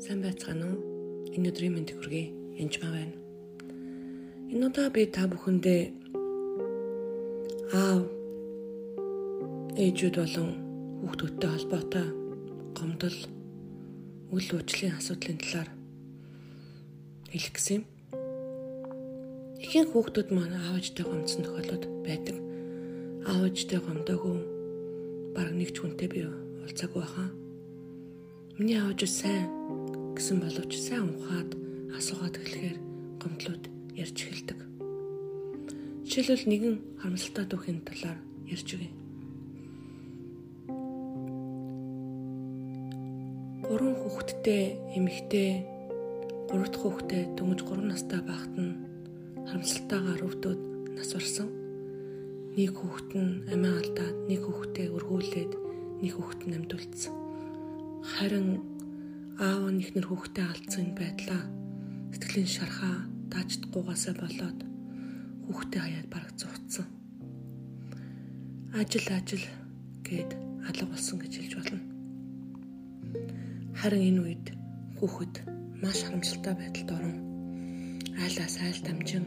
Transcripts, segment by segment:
Сайн байцгаана уу? Энэ өдрийн мэндийг хүргэе. Янжмаа байна. Энэ удаа би та бүхэндээ аав ээжүүд болон хүүхдүүдтэй холбоотой гомдол үл уучлалын асуудлын талаар хэлэх гэсэн юм. Ихэнх хүүхдүүд маань аав ээжтэй гомдсон тохиолдод байдаг. Аав ээжтэй гомдоогүй баг нэг ч хүнтэй би уулзаагүй хаа. Миний аав ээж сайн гэсэн боловч сайн ухаад асуугаад эхлэхээр гомдлууд ярьж эхэлдэг. Жишээлбэл нэгэн харамсалтай дүүхийн талаар ярьж өгье. Гурван хүүхэдтэй эмэгтэй гурав дахь хүүхдээ дөнгөж 3 настай байхад нь харамсалтайгаар өвдөд нас барсан. Нэг хүүхэд нь амиа алдаад, нэг хүүхдээ өргүүлээд, нэг хүүхэд нь амьд үлдсэн. Харин аав нь ихнэр хүүхдээ алдсан байдлаа сэтгэлийн шархаа дааждахгүйгаасаа болоод хүүхдээ хаяад бараг зурцсан. Ажил ажил гэд алга болсон гэж хэлж болно. Харин энэ үед хүүхэд маш харамсалтай байдалд орон айлаас айл дамжин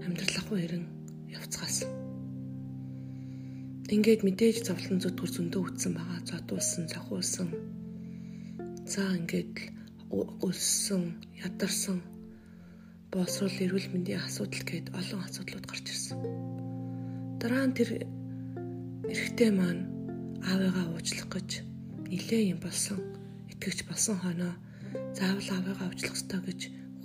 амьдралахгүй хэрэн явцгаасан. Ингээд мэдээж зовлон зүтгэр зөндөө үтсэн байгаа, зодуулсан, захиулсан За ингээд өлссөн, ядарсан боловсрол эрүүл мэндийн асуудал гээд олон асуудлууд гарч ирсэн. Дараа нь тэр эрэгтэй маань аавыгаа уучлах гэж нилээ юм болсон. Итгэж болсон хойноо заавал аавыгаа уучлах ёстой гэж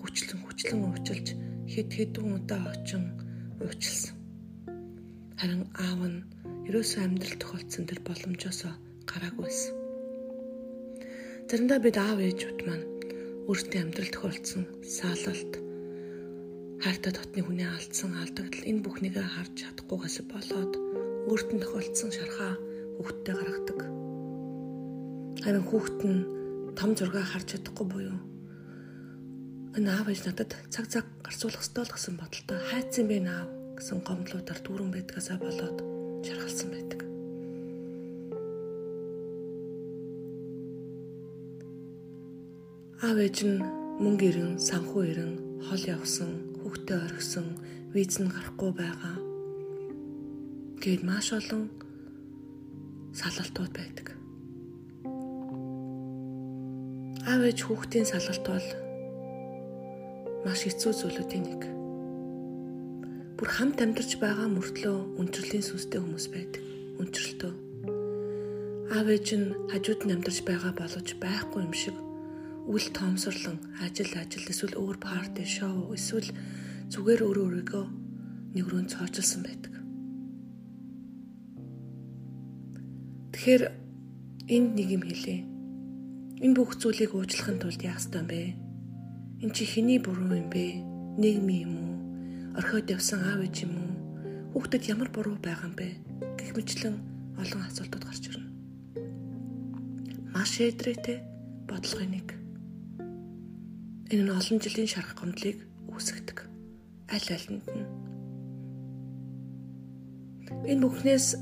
хүчлэн хүчлэн уучлж хэд хэдэн удаа очин уучлсан. Харин аав нь ерөөсөө амьдрал тохиолдсон тэр боломжоос гараагүйсэн. Заримдаа бид аав ээжүүд маань өөрсдийн амьдрал тохиолдсон саалалт хайртай дотны хүнээ алдсан алдагдал энэ бүхнийг харж чадахгүйгээс болоод өөрт нь тохиолдсон шархаа хүүхдтэй гаргадаг. Харин хүүхд нь том зургаа харж чадахгүй буюу энэ аав ээж надад цаг цаг гарцуулах ёстой л гэсэн бодолтой хайцсан бэ наав гэсэн гомдлуудаар дүүрэн байдгаасаа болоод шархалсан байдаг. Аав ээж нь мөнгө ирэн, санхүү ирэн, хол явсан, хүүхдээ орхисон, виз нь гарахгүй байгаа. Гээд маш олон салалтууд байдаг. Аав ээж хүүхдийн салалт бол маш хэцүү зүйлүүдийн нэг. Бүр хамт амьдарч байгаа мөртлөө өнчрлийн сүнстэй хүмүүс байдаг. Өнчрөлтөө. Аав ээж нь хажууд нь амьдарч байгаа боловч байхгүй юм шиг үл тоомсорлон ажил ажил эсвэл өөр парти шоу эсвэл зүгээр өөрөө өөрийгөө нэг рүү цоочилсан байдаг. Тэгэхээр энд нэг юм хэлээ. Энэ бүх зүйлийг уучлахын тулд яах ёстой бэ? Энд чи хэний буруу юм бэ? Нийгмийн юм уу? Орхиод явсан аав ээж юм уу? Хүүхдэд ямар буруу байгаа юм бэ? гэх мэтлэн олон асуултууд гарч ирнэ. Маш эдрээтэй бодлогын нэг Энэ нь олон жилийн шарх гомдлыг үүсгдэг. Аль алинд нь. Энэ бүхнээс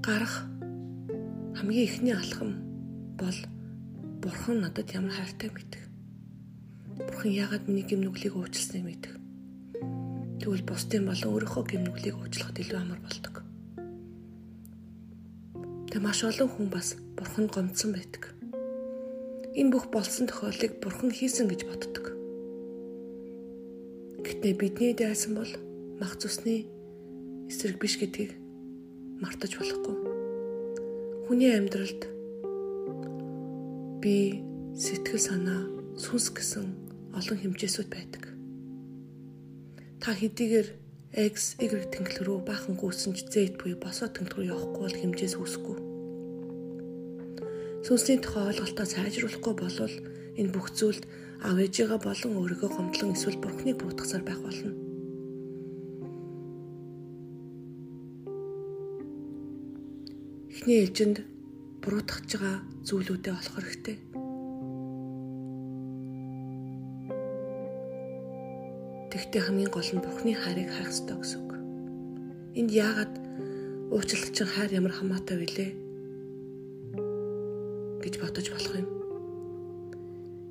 гарах хамгийн ихний алхам бол Бурхан надад ямар хайртай мэдэх. Бурхан яагаад миний гимнүглийг уучлсныг мэдэх. Тэгвэл бусдын болон өөрийнхөө гимнүглийг уучлахад илүү амар болдог. Тэг маш олон хүн бас Бурханд гомдсон байдаг энэ бүх болсон тохиолдлыг бурхан хийсэн гэж боддог. Гэтэ бидний дайсан бол мах цусны эсрэг биш гэдгийг мартаж болохгүй. Хүний амьдралд би сэтгэл санаа, сүнс гэсэн олон хэмжээсүүд байдаг. Та хэдийгээр X, Y тэнглэл рүү баахан гүйсэн ч Z буюу босоо тэнглэл рүү явахгүй бол хэмжээс үүсэхгүй Сүнсний тухай ойлголтоо сайжруулахгүй болвол энэ бүх зүйлд аав ээжигээ болон өөрийгөө гомдлон эсвэл бурхныг буутгасаар байх болно. Эхний ээлжинд буруутгаж байгаа зүйлүүдээ олох хэрэгтэй. Тэгтээ хамгийн гол нь Бурхны хайрыг хайх ёстой гэсэн үг. Энд яагаад уучлалчин хайр ямар хамаатай вүлээ? Гэж бодож болох юм.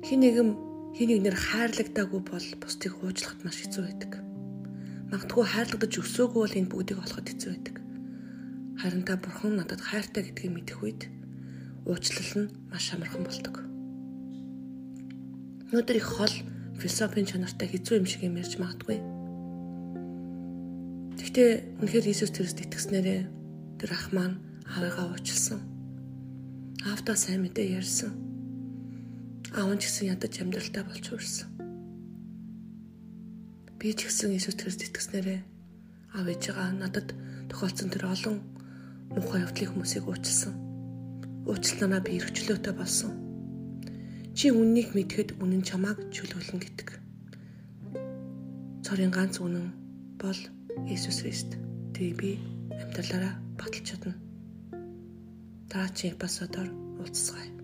Хин нэгэн хин нэгнэр хайрлагдаагүй бол бусдыг уучлахад маш хэцүү байдаг. Магадгүй хайрлагдаж өсөөгүй бол энэ бүгдийг олоход хэцүү байдаг. Харин та бурхан надад хайртай гэдгийг мэдэх үед уучлал нь маш амархан болдог. Өнөөдөр их хол философийн чанартай хэцүү юм шиг юм ярьж магадгүй. Гэхдээ үнэхээр Иесус Христ итгэснээрээ тэр ах маань аавыгаа уучлсан. Аавтаа сайн мэдээ ярьсан. Аав нь ч гэсэн ядаж амьдралтай болж хүрсэн. Би ч гэсэн Иесус Христ итгэснээрээ аав ээжигаа надад тохиолдсон тэр олон муухай явдлын хүмүүсийг уучлсан. Уучлалнаа би эргчлөөтэй болсон Чи үннийг мэдхэд үнэн чамааг чөлөөлнө гэдэг. Цорын ганц үнэн бол Иесус Христ. Тэрийг би амьдралаараа баталж чадна. Дараагийн эпизодоор уулзцгаая.